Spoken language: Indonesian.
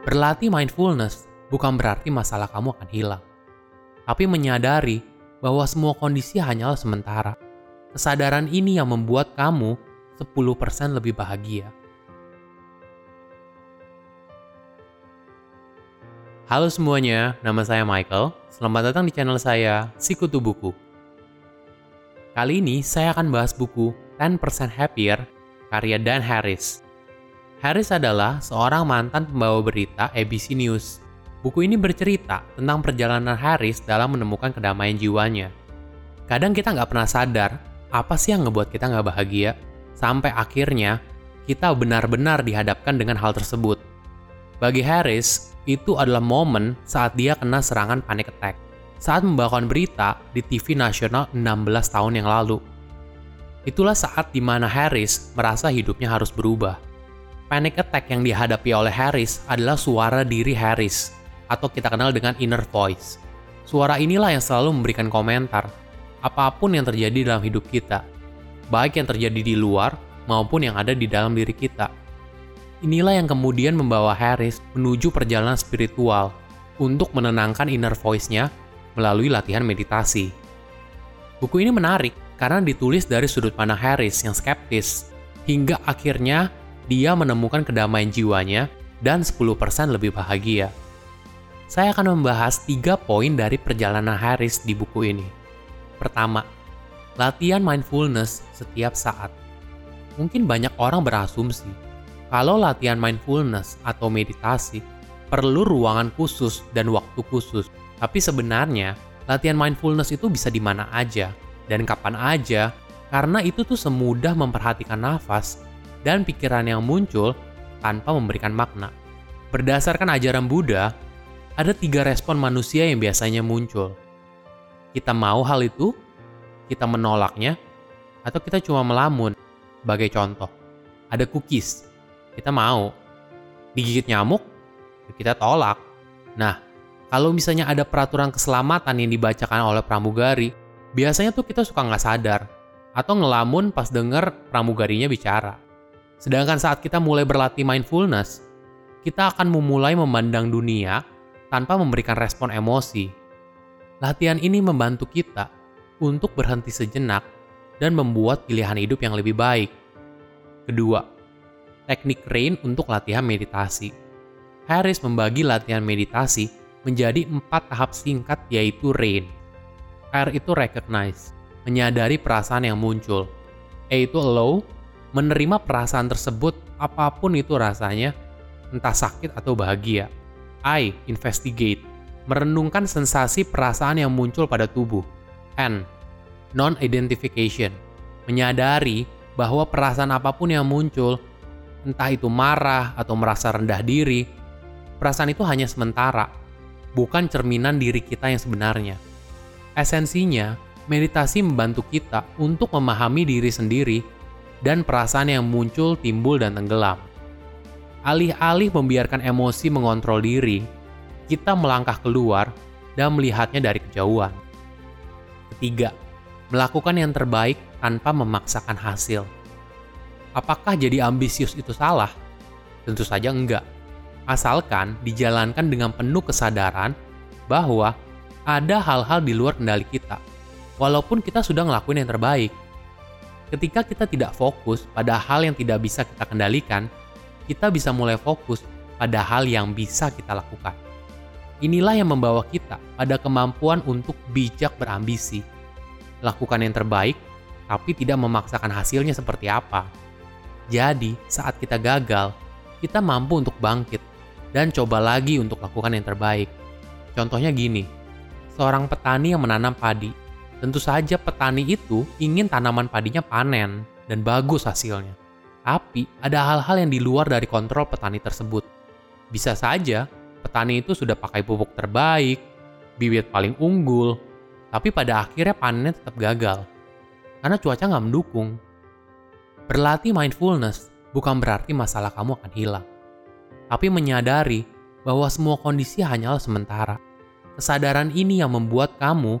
Berlatih mindfulness bukan berarti masalah kamu akan hilang, tapi menyadari bahwa semua kondisi hanyalah sementara. Kesadaran ini yang membuat kamu 10% lebih bahagia. Halo semuanya, nama saya Michael. Selamat datang di channel saya, Sikutu Buku. Kali ini saya akan bahas buku 10% Happier karya Dan Harris. Harris adalah seorang mantan pembawa berita ABC News. Buku ini bercerita tentang perjalanan Harris dalam menemukan kedamaian jiwanya. Kadang kita nggak pernah sadar apa sih yang ngebuat kita nggak bahagia, sampai akhirnya kita benar-benar dihadapkan dengan hal tersebut. Bagi Harris, itu adalah momen saat dia kena serangan panic attack saat membawakan berita di TV nasional 16 tahun yang lalu. Itulah saat di mana Harris merasa hidupnya harus berubah Panic attack yang dihadapi oleh Harris adalah suara diri Harris, atau kita kenal dengan inner voice. Suara inilah yang selalu memberikan komentar, apa pun yang terjadi dalam hidup kita, baik yang terjadi di luar maupun yang ada di dalam diri kita. Inilah yang kemudian membawa Harris menuju perjalanan spiritual untuk menenangkan inner voice-nya melalui latihan meditasi. Buku ini menarik karena ditulis dari sudut pandang Harris yang skeptis, hingga akhirnya dia menemukan kedamaian jiwanya dan 10% lebih bahagia. Saya akan membahas tiga poin dari perjalanan Harris di buku ini. Pertama, latihan mindfulness setiap saat. Mungkin banyak orang berasumsi kalau latihan mindfulness atau meditasi perlu ruangan khusus dan waktu khusus. Tapi sebenarnya, latihan mindfulness itu bisa di mana aja dan kapan aja karena itu tuh semudah memperhatikan nafas dan pikiran yang muncul tanpa memberikan makna. Berdasarkan ajaran Buddha, ada tiga respon manusia yang biasanya muncul. Kita mau hal itu, kita menolaknya, atau kita cuma melamun. Sebagai contoh, ada cookies, kita mau. Digigit nyamuk, ya kita tolak. Nah, kalau misalnya ada peraturan keselamatan yang dibacakan oleh pramugari, biasanya tuh kita suka nggak sadar, atau ngelamun pas denger pramugarinya bicara. Sedangkan saat kita mulai berlatih mindfulness, kita akan memulai memandang dunia tanpa memberikan respon emosi. Latihan ini membantu kita untuk berhenti sejenak dan membuat pilihan hidup yang lebih baik. Kedua, teknik RAIN untuk latihan meditasi. Harris membagi latihan meditasi menjadi empat tahap singkat yaitu RAIN. R itu recognize, menyadari perasaan yang muncul. E itu allow, menerima perasaan tersebut apa pun itu rasanya, entah sakit atau bahagia. I. Investigate. Merenungkan sensasi perasaan yang muncul pada tubuh. N. Non-identification. Menyadari bahwa perasaan apa pun yang muncul, entah itu marah atau merasa rendah diri, perasaan itu hanya sementara, bukan cerminan diri kita yang sebenarnya. Esensinya, meditasi membantu kita untuk memahami diri sendiri dan perasaan yang muncul, timbul, dan tenggelam. Alih-alih membiarkan emosi mengontrol diri, kita melangkah keluar dan melihatnya dari kejauhan. Ketiga, melakukan yang terbaik tanpa memaksakan hasil. Apakah jadi ambisius itu salah? Tentu saja enggak. Asalkan dijalankan dengan penuh kesadaran bahwa ada hal-hal di luar kendali kita. Walaupun kita sudah ngelakuin yang terbaik, Ketika kita tidak fokus pada hal yang tidak bisa kita kendalikan, kita bisa mulai fokus pada hal yang bisa kita lakukan. Inilah yang membawa kita pada kemampuan untuk bijak berambisi. Lakukan yang terbaik, tapi tidak memaksakan hasilnya seperti apa. Jadi, saat kita gagal, kita mampu untuk bangkit dan coba lagi untuk lakukan yang terbaik. Contohnya gini, seorang petani yang menanam padi Tentu saja petani itu ingin tanaman padinya panen dan bagus hasilnya. Tapi ada hal-hal yang di luar dari kontrol petani tersebut. Bisa saja petani itu sudah pakai pupuk terbaik, bibit paling unggul, tapi pada akhirnya panennya tetap gagal. Karena cuaca nggak mendukung. Berlatih mindfulness bukan berarti masalah kamu akan hilang. Tapi menyadari bahwa semua kondisi hanyalah sementara. Kesadaran ini yang membuat kamu